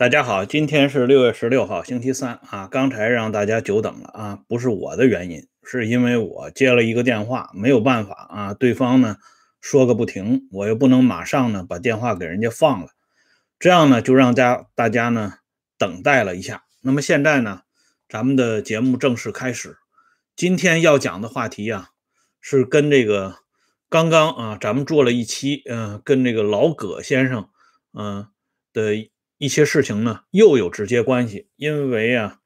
大家好，今天是六月十六号，星期三啊。刚才让大家久等了啊，不是我的原因，是因为我接了一个电话，没有办法啊。对方呢说个不停，我又不能马上呢把电话给人家放了，这样呢就让家大家呢等待了一下。那么现在呢，咱们的节目正式开始。今天要讲的话题啊，是跟这个刚刚啊咱们做了一期，嗯，跟这个老葛先生，嗯的。一些事情呢又有直接关系，因为啊，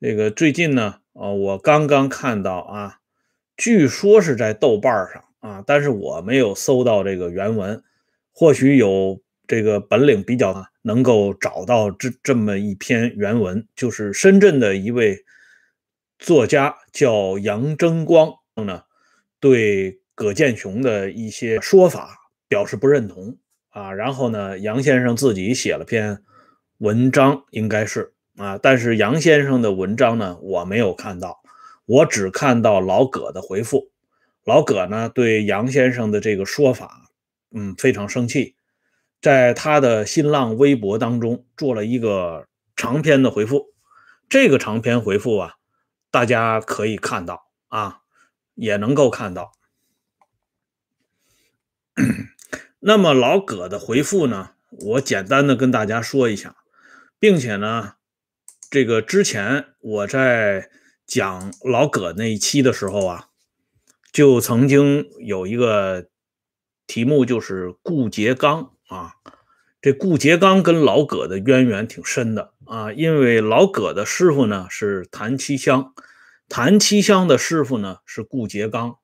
这个最近呢，啊，我刚刚看到啊，据说是在豆瓣上啊，但是我没有搜到这个原文，或许有这个本领比较能够找到这这么一篇原文，就是深圳的一位作家叫杨争光呢，对葛剑雄的一些说法表示不认同。啊，然后呢，杨先生自己写了篇文章，应该是啊，但是杨先生的文章呢，我没有看到，我只看到老葛的回复。老葛呢，对杨先生的这个说法，嗯，非常生气，在他的新浪微博当中做了一个长篇的回复。这个长篇回复啊，大家可以看到啊，也能够看到。那么老葛的回复呢？我简单的跟大家说一下，并且呢，这个之前我在讲老葛那一期的时候啊，就曾经有一个题目，就是顾颉刚啊。这顾颉刚跟老葛的渊源挺深的啊，因为老葛的师傅呢是谭七香，谭七香的师傅呢是顾颉刚，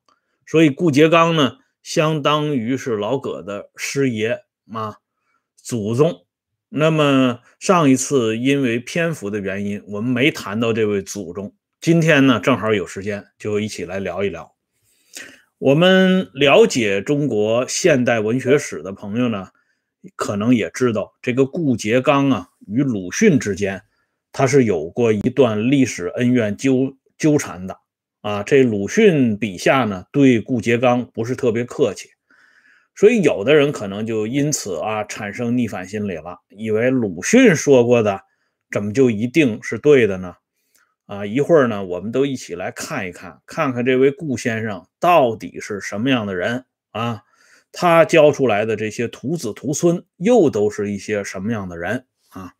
所以顾颉刚呢。相当于是老葛的师爷啊，祖宗。那么上一次因为篇幅的原因，我们没谈到这位祖宗。今天呢，正好有时间，就一起来聊一聊。我们了解中国现代文学史的朋友呢，可能也知道这个顾颉刚啊，与鲁迅之间，他是有过一段历史恩怨纠纠缠的。啊，这鲁迅笔下呢，对顾颉刚不是特别客气，所以有的人可能就因此啊产生逆反心理了，以为鲁迅说过的怎么就一定是对的呢？啊，一会儿呢，我们都一起来看一看，看看这位顾先生到底是什么样的人啊？他教出来的这些徒子徒孙又都是一些什么样的人啊？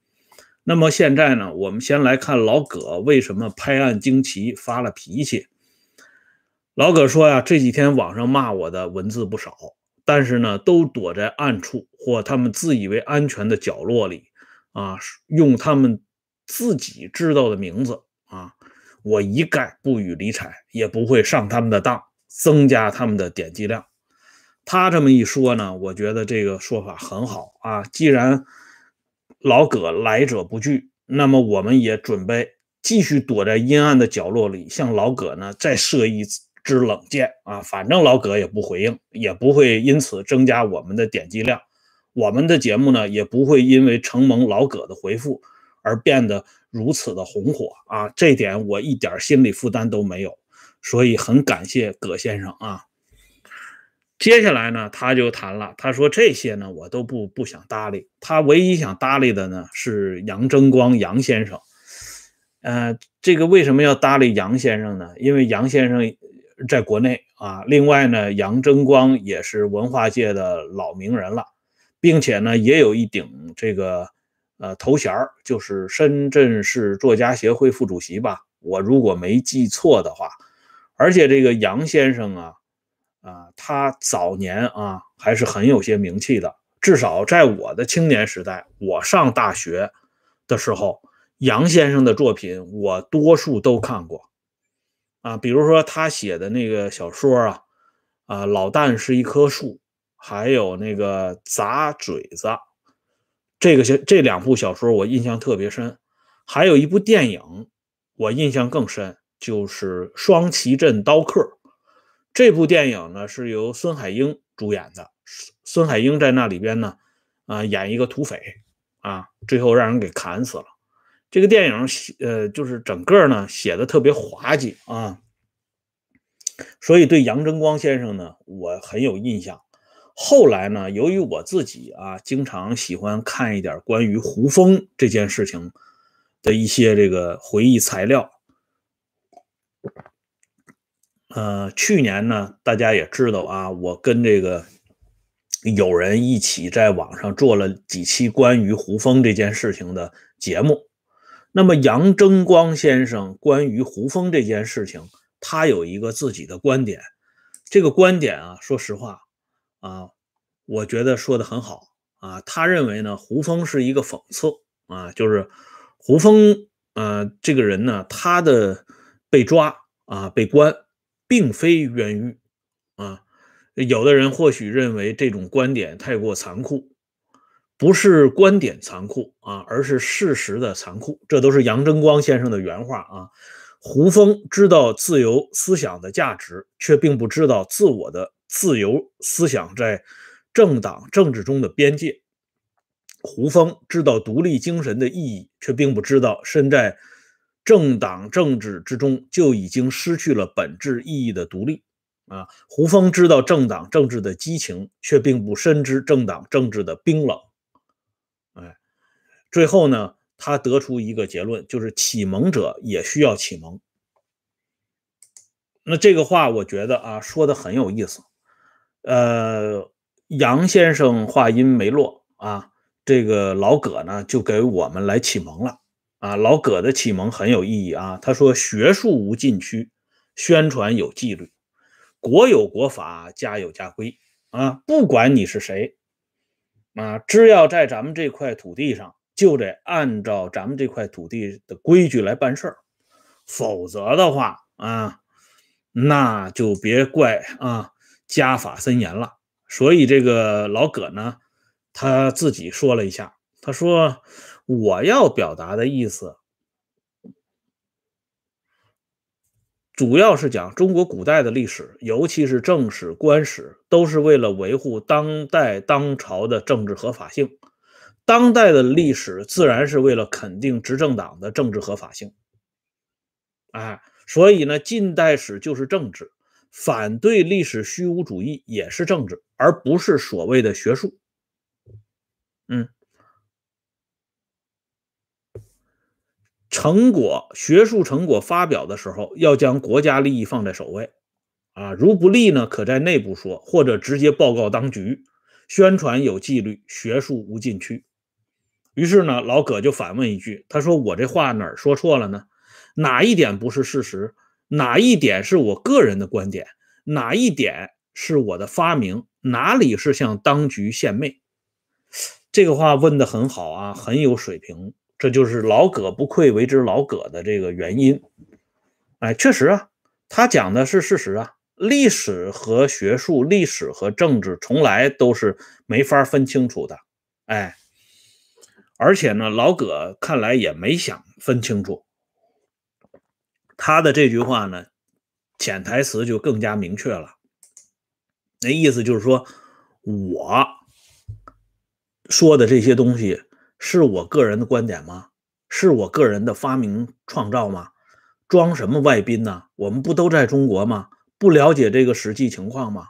那么现在呢，我们先来看老葛为什么拍案惊奇发了脾气。老葛说呀，这几天网上骂我的文字不少，但是呢，都躲在暗处或他们自以为安全的角落里，啊，用他们自己知道的名字啊，我一概不予理睬，也不会上他们的当，增加他们的点击量。他这么一说呢，我觉得这个说法很好啊。既然老葛来者不拒，那么我们也准备继续躲在阴暗的角落里，向老葛呢再射一。之冷箭啊，反正老葛也不回应，也不会因此增加我们的点击量。我们的节目呢，也不会因为承蒙老葛的回复而变得如此的红火啊。这点我一点心理负担都没有，所以很感谢葛先生啊。接下来呢，他就谈了，他说这些呢，我都不不想搭理。他唯一想搭理的呢，是杨争光杨先生。呃，这个为什么要搭理杨先生呢？因为杨先生。在国内啊，另外呢，杨争光也是文化界的老名人了，并且呢，也有一顶这个呃头衔就是深圳市作家协会副主席吧，我如果没记错的话。而且这个杨先生啊，啊，他早年啊还是很有些名气的，至少在我的青年时代，我上大学的时候，杨先生的作品我多数都看过。啊，比如说他写的那个小说啊，啊，老旦是一棵树，还有那个砸嘴子，这个小这两部小说我印象特别深。还有一部电影我印象更深，就是《双旗镇刀客》。这部电影呢是由孙海英主演的，孙海英在那里边呢，啊，演一个土匪，啊，最后让人给砍死了。这个电影写呃，就是整个呢写的特别滑稽啊，所以对杨争光先生呢，我很有印象。后来呢，由于我自己啊，经常喜欢看一点关于胡风这件事情的一些这个回忆材料。呃，去年呢，大家也知道啊，我跟这个有人一起在网上做了几期关于胡风这件事情的节目。那么杨争光先生关于胡风这件事情，他有一个自己的观点。这个观点啊，说实话啊，我觉得说的很好啊。他认为呢，胡风是一个讽刺啊，就是胡风呃这个人呢，他的被抓啊被关。并非冤狱啊！有的人或许认为这种观点太过残酷，不是观点残酷啊，而是事实的残酷。这都是杨争光先生的原话啊。胡风知道自由思想的价值，却并不知道自我的自由思想在政党政治中的边界。胡风知道独立精神的意义，却并不知道身在。政党政治之中就已经失去了本质意义的独立啊！胡风知道政党政治的激情，却并不深知政党政治的冰冷。最后呢，他得出一个结论，就是启蒙者也需要启蒙。那这个话，我觉得啊，说的很有意思。呃，杨先生话音没落啊，这个老葛呢，就给我们来启蒙了。啊，老葛的启蒙很有意义啊。他说：“学术无禁区，宣传有纪律，国有国法，家有家规。啊，不管你是谁，啊，只要在咱们这块土地上，就得按照咱们这块土地的规矩来办事儿。否则的话，啊，那就别怪啊，家法森严了。所以这个老葛呢，他自己说了一下，他说。”我要表达的意思，主要是讲中国古代的历史，尤其是正史、官史，都是为了维护当代当朝的政治合法性。当代的历史自然是为了肯定执政党的政治合法性。哎，所以呢，近代史就是政治，反对历史虚无主义也是政治，而不是所谓的学术。嗯。成果学术成果发表的时候，要将国家利益放在首位，啊，如不利呢，可在内部说，或者直接报告当局。宣传有纪律，学术无禁区。于是呢，老葛就反问一句：“他说我这话哪儿说错了呢？哪一点不是事实？哪一点是我个人的观点？哪一点是我的发明？哪里是向当局献媚？”这个话问的很好啊，很有水平。这就是老葛不愧为之老葛的这个原因，哎，确实啊，他讲的是事实啊。历史和学术、历史和政治从来都是没法分清楚的，哎，而且呢，老葛看来也没想分清楚。他的这句话呢，潜台词就更加明确了，那意思就是说，我说的这些东西。是我个人的观点吗？是我个人的发明创造吗？装什么外宾呢？我们不都在中国吗？不了解这个实际情况吗？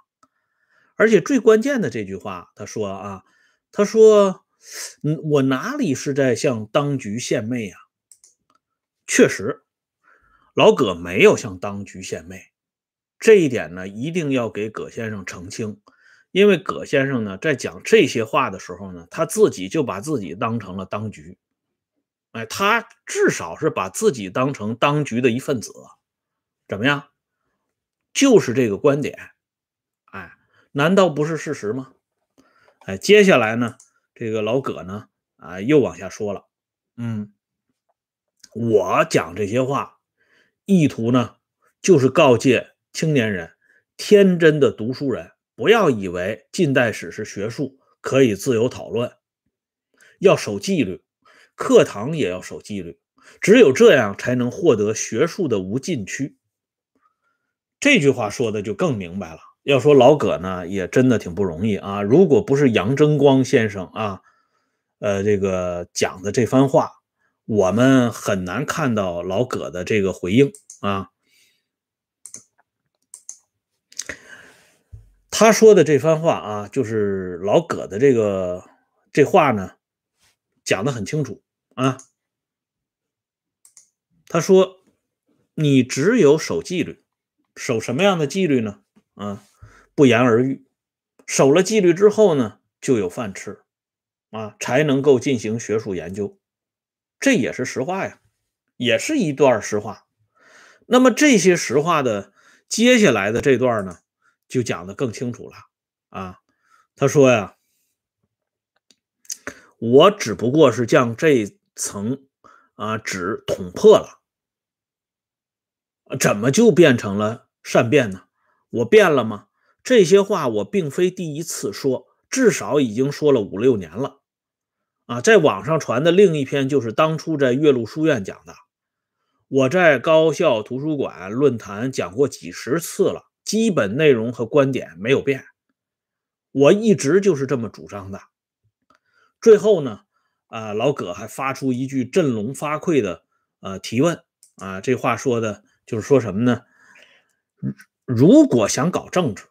而且最关键的这句话，他说啊，他说，嗯，我哪里是在向当局献媚呀？确实，老葛没有向当局献媚，这一点呢，一定要给葛先生澄清。因为葛先生呢，在讲这些话的时候呢，他自己就把自己当成了当局，哎，他至少是把自己当成当局的一份子，怎么样？就是这个观点，哎，难道不是事实吗？哎，接下来呢，这个老葛呢，啊，又往下说了，嗯，我讲这些话，意图呢，就是告诫青年人，天真的读书人。不要以为近代史是学术，可以自由讨论，要守纪律，课堂也要守纪律，只有这样才能获得学术的无禁区。这句话说的就更明白了。要说老葛呢，也真的挺不容易啊。如果不是杨争光先生啊，呃，这个讲的这番话，我们很难看到老葛的这个回应啊。他说的这番话啊，就是老葛的这个这话呢，讲的很清楚啊。他说：“你只有守纪律，守什么样的纪律呢？啊，不言而喻。守了纪律之后呢，就有饭吃，啊，才能够进行学术研究。这也是实话呀，也是一段实话。那么这些实话的接下来的这段呢？”就讲的更清楚了啊！他说呀，我只不过是将这层啊纸捅破了，怎么就变成了善变呢？我变了吗？这些话我并非第一次说，至少已经说了五六年了啊！在网上传的另一篇就是当初在岳麓书院讲的，我在高校图书馆论坛讲过几十次了。基本内容和观点没有变，我一直就是这么主张的。最后呢，啊，老葛还发出一句振聋发聩的呃提问啊，这话说的就是说什么呢？如果想搞政治，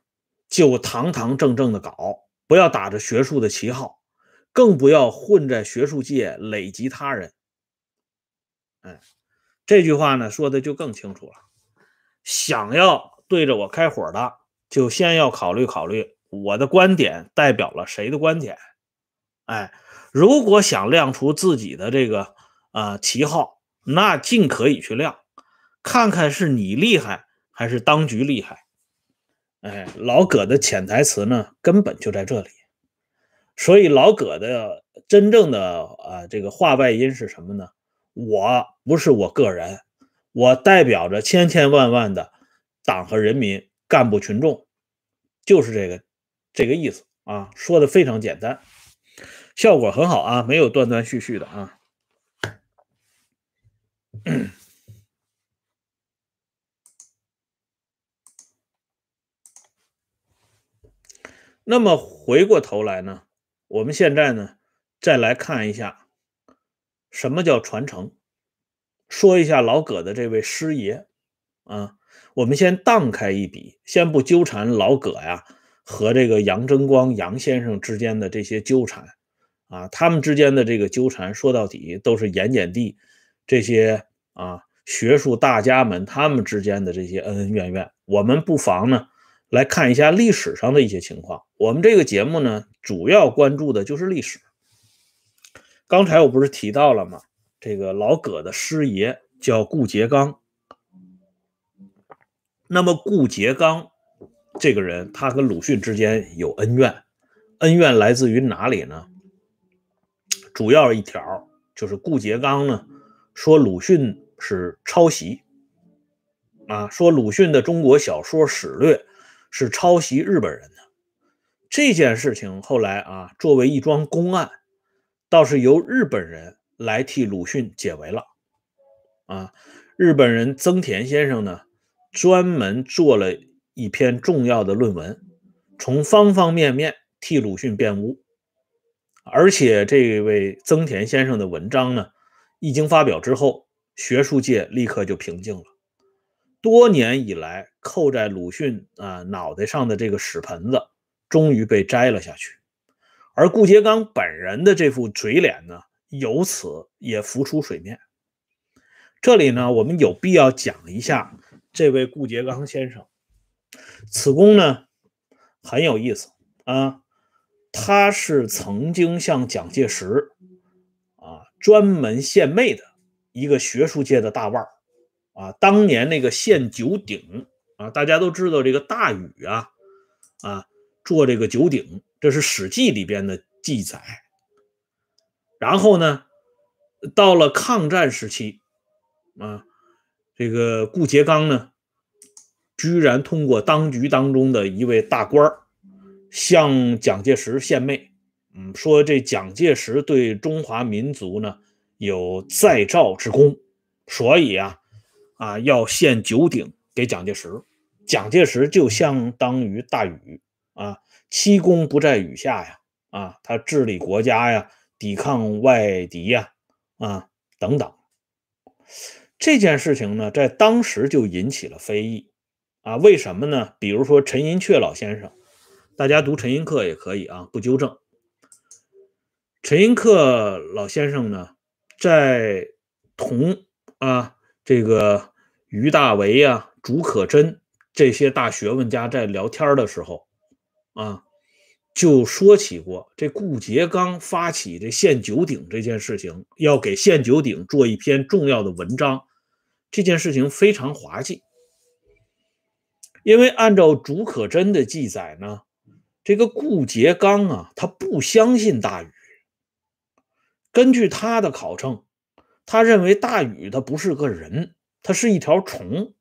就堂堂正正的搞，不要打着学术的旗号，更不要混在学术界累及他人。哎，这句话呢说的就更清楚了，想要。对着我开火的，就先要考虑考虑我的观点代表了谁的观点。哎，如果想亮出自己的这个啊旗号，那尽可以去亮，看看是你厉害还是当局厉害。哎，老葛的潜台词呢，根本就在这里。所以老葛的真正的啊这个话外音是什么呢？我不是我个人，我代表着千千万万的。党和人民、干部群众，就是这个这个意思啊，说的非常简单，效果很好啊，没有断断续续的啊。那么回过头来呢，我们现在呢，再来看一下什么叫传承，说一下老葛的这位师爷啊。我们先荡开一笔，先不纠缠老葛呀和这个杨争光杨先生之间的这些纠缠啊，他们之间的这个纠缠说到底都是盐碱地这些啊学术大家们他们之间的这些恩恩怨怨。我们不妨呢来看一下历史上的一些情况。我们这个节目呢主要关注的就是历史。刚才我不是提到了吗？这个老葛的师爷叫顾颉刚。那么顾颉刚这个人，他和鲁迅之间有恩怨，恩怨来自于哪里呢？主要一条就是顾颉刚呢说鲁迅是抄袭，啊，说鲁迅的中国小说史略是抄袭日本人的。这件事情后来啊，作为一桩公案，倒是由日本人来替鲁迅解围了。啊，日本人增田先生呢？专门做了一篇重要的论文，从方方面面替鲁迅辩污，而且这位增田先生的文章呢，一经发表之后，学术界立刻就平静了。多年以来扣在鲁迅啊脑袋上的这个屎盆子，终于被摘了下去，而顾颉刚本人的这副嘴脸呢，由此也浮出水面。这里呢，我们有必要讲一下。这位顾颉刚先生，此公呢很有意思啊，他是曾经向蒋介石啊专门献媚的一个学术界的大腕儿啊。当年那个献九鼎啊，大家都知道这个大禹啊啊做这个九鼎，这是《史记》里边的记载。然后呢，到了抗战时期啊。这个顾颉刚呢，居然通过当局当中的一位大官向蒋介石献媚，嗯，说这蒋介石对中华民族呢有再造之功，所以啊，啊要献九鼎给蒋介石。蒋介石就相当于大禹啊，七功不在雨下呀，啊，他治理国家呀，抵抗外敌呀，啊等等。这件事情呢，在当时就引起了非议，啊，为什么呢？比如说陈寅恪老先生，大家读陈寅恪也可以啊，不纠正。陈寅恪老先生呢，在同啊这个于大为啊、竺可桢这些大学问家在聊天的时候啊，就说起过这顾颉刚发起这献九鼎这件事情，要给献九鼎做一篇重要的文章，这件事情非常滑稽，因为按照竺可桢的记载呢，这个顾颉刚啊，他不相信大禹。根据他的考证，他认为大禹他不是个人，它是一条虫。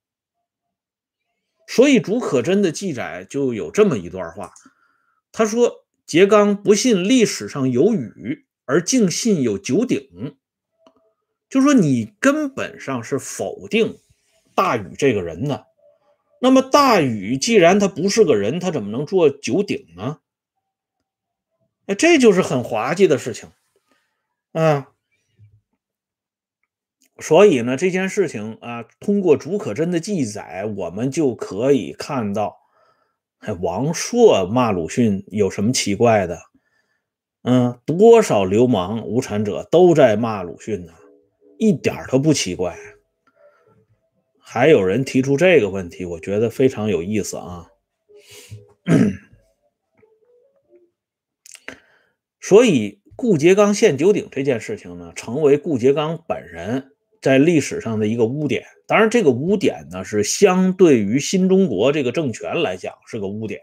所以竺可桢的记载就有这么一段话，他说：“桀刚不信历史上有禹，而竟信有九鼎。”就说你根本上是否定大禹这个人的。那么大禹既然他不是个人，他怎么能做九鼎呢？哎，这就是很滑稽的事情。啊，所以呢，这件事情啊，通过竺可桢的记载，我们就可以看到，王朔骂鲁迅有什么奇怪的？嗯，多少流氓无产者都在骂鲁迅呢，一点都不奇怪。还有人提出这个问题，我觉得非常有意思啊。所以。顾颉刚献九鼎这件事情呢，成为顾颉刚本人在历史上的一个污点。当然，这个污点呢，是相对于新中国这个政权来讲是个污点。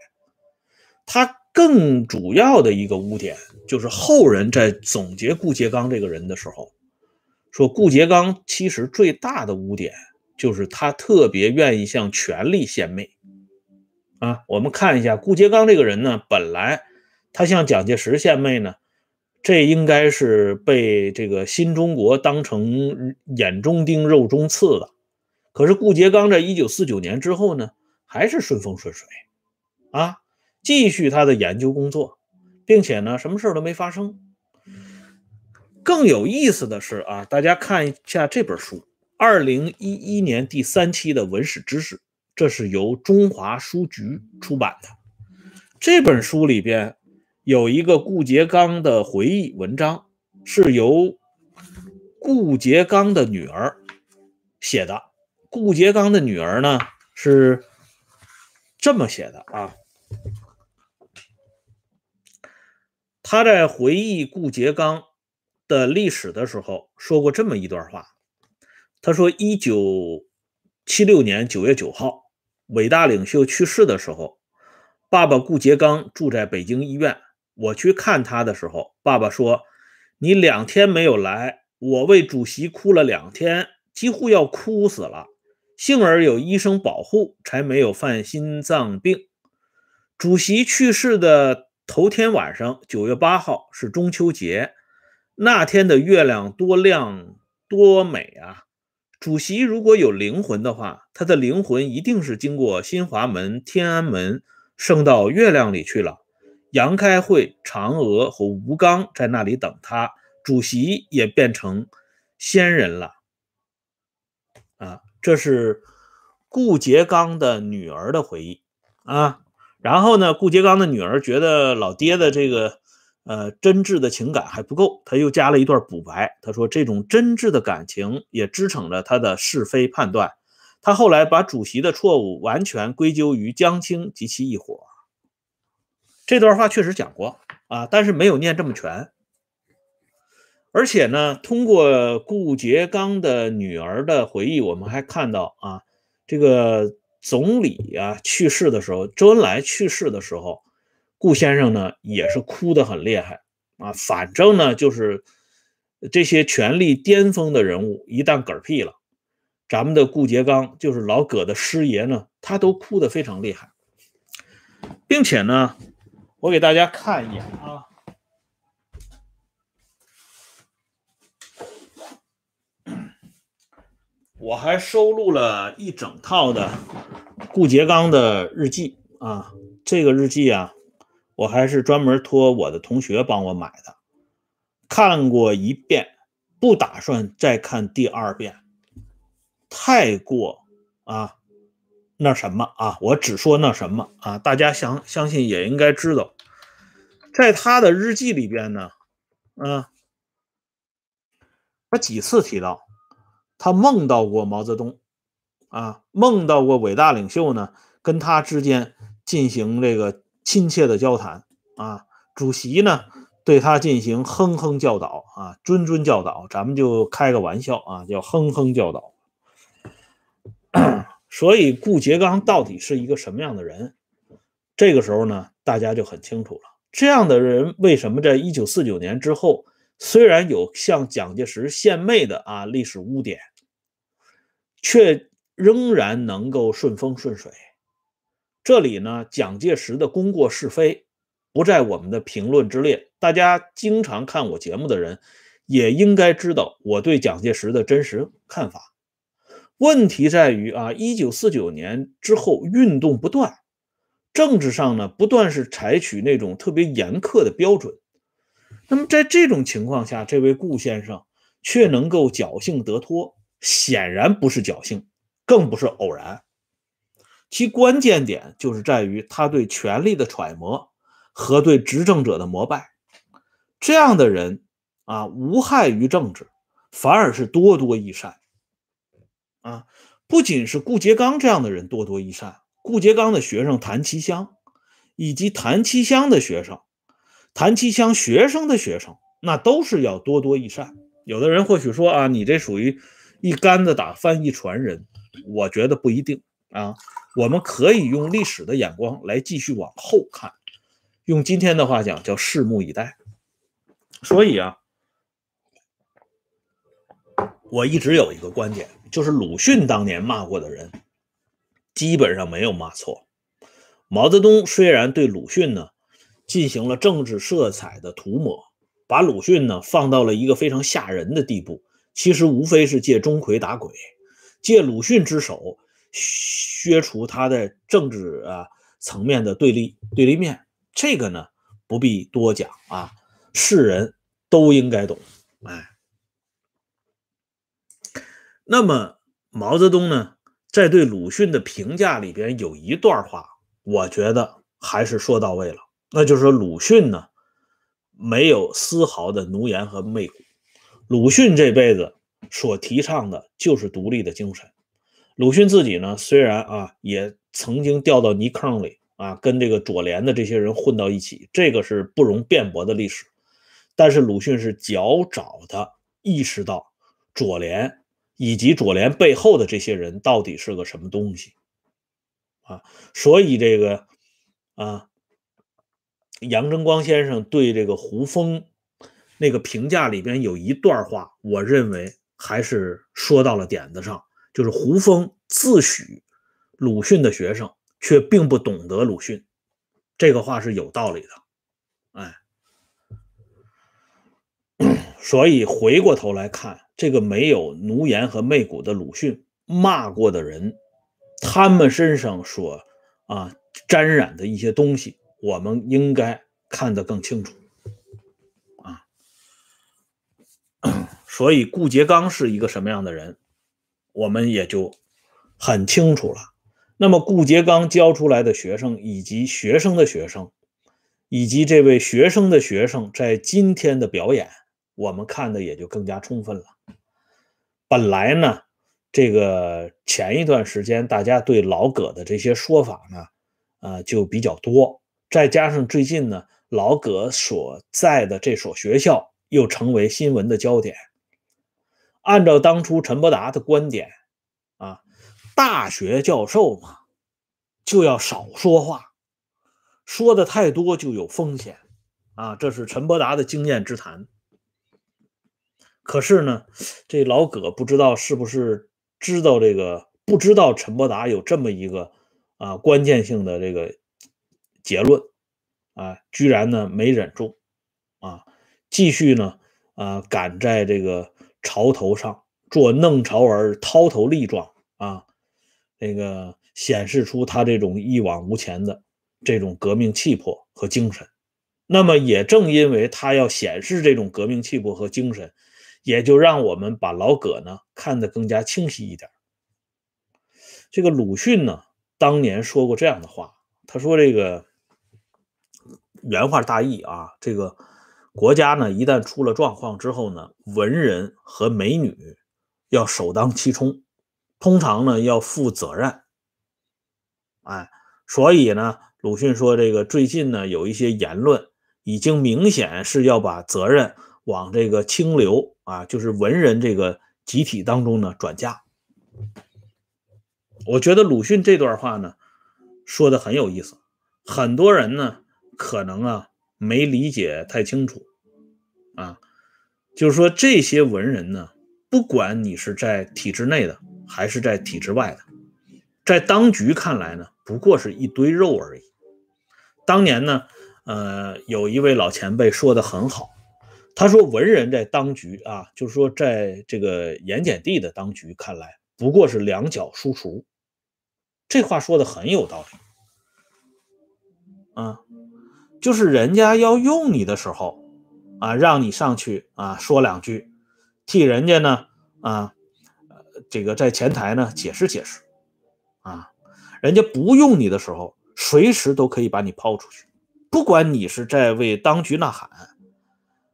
他更主要的一个污点，就是后人在总结顾颉刚这个人的时候，说顾颉刚其实最大的污点，就是他特别愿意向权力献媚。啊，我们看一下顾颉刚这个人呢，本来他向蒋介石献媚呢。这应该是被这个新中国当成眼中钉、肉中刺的。可是顾颉刚在一九四九年之后呢，还是顺风顺水啊，继续他的研究工作，并且呢，什么事都没发生。更有意思的是啊，大家看一下这本书，二零一一年第三期的《文史知识》，这是由中华书局出版的。这本书里边。有一个顾颉刚的回忆文章，是由顾颉刚的女儿写的。顾颉刚的女儿呢是这么写的啊，他在回忆顾颉刚的历史的时候说过这么一段话。他说：“一九七六年九月九号，伟大领袖去世的时候，爸爸顾颉刚住在北京医院。”我去看他的时候，爸爸说：“你两天没有来，我为主席哭了两天，几乎要哭死了。幸而有医生保护，才没有犯心脏病。”主席去世的头天晚上，九月八号是中秋节，那天的月亮多亮多美啊！主席如果有灵魂的话，他的灵魂一定是经过新华门、天安门，升到月亮里去了。杨开慧、嫦娥和吴刚在那里等他，主席也变成仙人了。啊，这是顾颉刚的女儿的回忆啊。然后呢，顾颉刚的女儿觉得老爹的这个呃真挚的情感还不够，他又加了一段补白。他说，这种真挚的感情也支撑着他的是非判断。他后来把主席的错误完全归咎于江青及其一伙。这段话确实讲过啊，但是没有念这么全。而且呢，通过顾颉刚的女儿的回忆，我们还看到啊，这个总理啊去世的时候，周恩来去世的时候，顾先生呢也是哭得很厉害啊。反正呢，就是这些权力巅峰的人物一旦嗝屁了，咱们的顾颉刚就是老葛的师爷呢，他都哭得非常厉害，并且呢。我给大家看一眼啊，我还收录了一整套的顾颉刚的日记啊。这个日记啊，我还是专门托我的同学帮我买的，看过一遍，不打算再看第二遍，太过啊，那什么啊，我只说那什么啊，大家相相信也应该知道，在他的日记里边呢，嗯，他几次提到他梦到过毛泽东，啊，梦到过伟大领袖呢，跟他之间进行这个亲切的交谈啊，主席呢对他进行哼哼教导啊，谆谆教导，咱们就开个玩笑啊，叫哼哼教导。所以顾颉刚到底是一个什么样的人？这个时候呢，大家就很清楚了。这样的人为什么在一九四九年之后，虽然有向蒋介石献媚的啊历史污点，却仍然能够顺风顺水？这里呢，蒋介石的功过是非不在我们的评论之列。大家经常看我节目的人，也应该知道我对蒋介石的真实看法。问题在于啊，一九四九年之后运动不断，政治上呢不断是采取那种特别严苛的标准。那么在这种情况下，这位顾先生却能够侥幸得脱，显然不是侥幸，更不是偶然。其关键点就是在于他对权力的揣摩和对执政者的膜拜。这样的人啊，无害于政治，反而是多多益善。啊，不仅是顾颉刚这样的人多多益善，顾颉刚的学生谭其骧，以及谭其骧的学生，谭其骧学生的学生，那都是要多多益善。有的人或许说啊，你这属于一竿子打翻一船人，我觉得不一定啊。我们可以用历史的眼光来继续往后看，用今天的话讲叫拭目以待。所以啊。我一直有一个观点，就是鲁迅当年骂过的人，基本上没有骂错。毛泽东虽然对鲁迅呢进行了政治色彩的涂抹，把鲁迅呢放到了一个非常吓人的地步，其实无非是借钟馗打鬼，借鲁迅之手削除他的政治啊层面的对立对立面。这个呢不必多讲啊，世人都应该懂。哎。那么毛泽东呢，在对鲁迅的评价里边有一段话，我觉得还是说到位了。那就是说，鲁迅呢没有丝毫的奴颜和媚骨。鲁迅这辈子所提倡的就是独立的精神。鲁迅自己呢，虽然啊也曾经掉到泥坑里啊，跟这个左联的这些人混到一起，这个是不容辩驳的历史。但是鲁迅是较早的意识到左联。以及左联背后的这些人到底是个什么东西啊？所以这个啊，杨争光先生对这个胡风那个评价里边有一段话，我认为还是说到了点子上，就是胡风自诩鲁迅的学生，却并不懂得鲁迅，这个话是有道理的，哎，所以回过头来看。这个没有奴颜和媚骨的鲁迅骂过的人，他们身上所啊沾染的一些东西，我们应该看得更清楚啊。所以顾颉刚是一个什么样的人，我们也就很清楚了。那么顾颉刚教出来的学生，以及学生的学生，以及这位学生的学生在今天的表演。我们看的也就更加充分了。本来呢，这个前一段时间大家对老葛的这些说法呢，啊，就比较多。再加上最近呢，老葛所在的这所学校又成为新闻的焦点。按照当初陈伯达的观点，啊，大学教授嘛，就要少说话，说的太多就有风险。啊，这是陈伯达的经验之谈。可是呢，这老葛不知道是不是知道这个，不知道陈伯达有这么一个啊关键性的这个结论啊，居然呢没忍住啊，继续呢啊赶在这个潮头上做弄潮儿滔头利状啊，那个显示出他这种一往无前的这种革命气魄和精神。那么也正因为他要显示这种革命气魄和精神。也就让我们把老葛呢看得更加清晰一点。这个鲁迅呢当年说过这样的话，他说这个原话大意啊，这个国家呢一旦出了状况之后呢，文人和美女要首当其冲，通常呢要负责任。哎，所以呢，鲁迅说这个最近呢有一些言论，已经明显是要把责任往这个清流啊，就是文人这个集体当中呢转嫁。我觉得鲁迅这段话呢，说的很有意思，很多人呢可能啊没理解太清楚，啊，就是说这些文人呢，不管你是在体制内的还是在体制外的，在当局看来呢，不过是一堆肉而已。当年呢，呃，有一位老前辈说的很好，他说文人在当局啊，就是说在这个盐碱地的当局看来。不过是两脚书橱，这话说的很有道理啊，就是人家要用你的时候啊，让你上去啊说两句，替人家呢啊，这个在前台呢解释解释啊，人家不用你的时候，随时都可以把你抛出去，不管你是在为当局呐喊，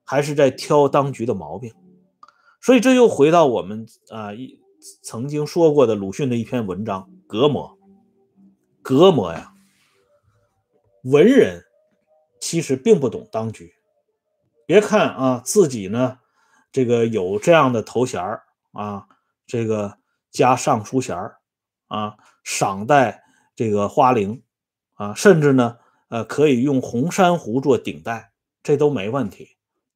还是在挑当局的毛病，所以这又回到我们啊一。曾经说过的鲁迅的一篇文章《隔膜》，隔膜呀，文人其实并不懂当局。别看啊，自己呢，这个有这样的头衔啊，这个加尚书衔啊，赏戴这个花翎啊，甚至呢，呃，可以用红珊瑚做顶戴，这都没问题。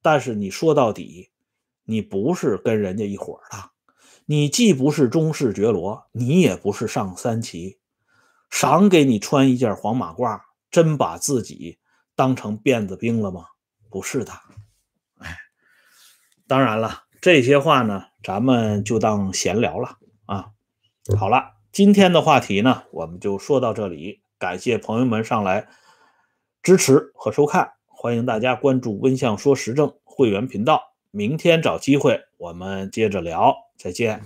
但是你说到底，你不是跟人家一伙的。你既不是中式觉罗，你也不是上三旗，赏给你穿一件黄马褂，真把自己当成辫子兵了吗？不是的。哎，当然了，这些话呢，咱们就当闲聊了啊。好了，今天的话题呢，我们就说到这里。感谢朋友们上来支持和收看，欢迎大家关注温相说时政会员频道。明天找机会，我们接着聊。再见。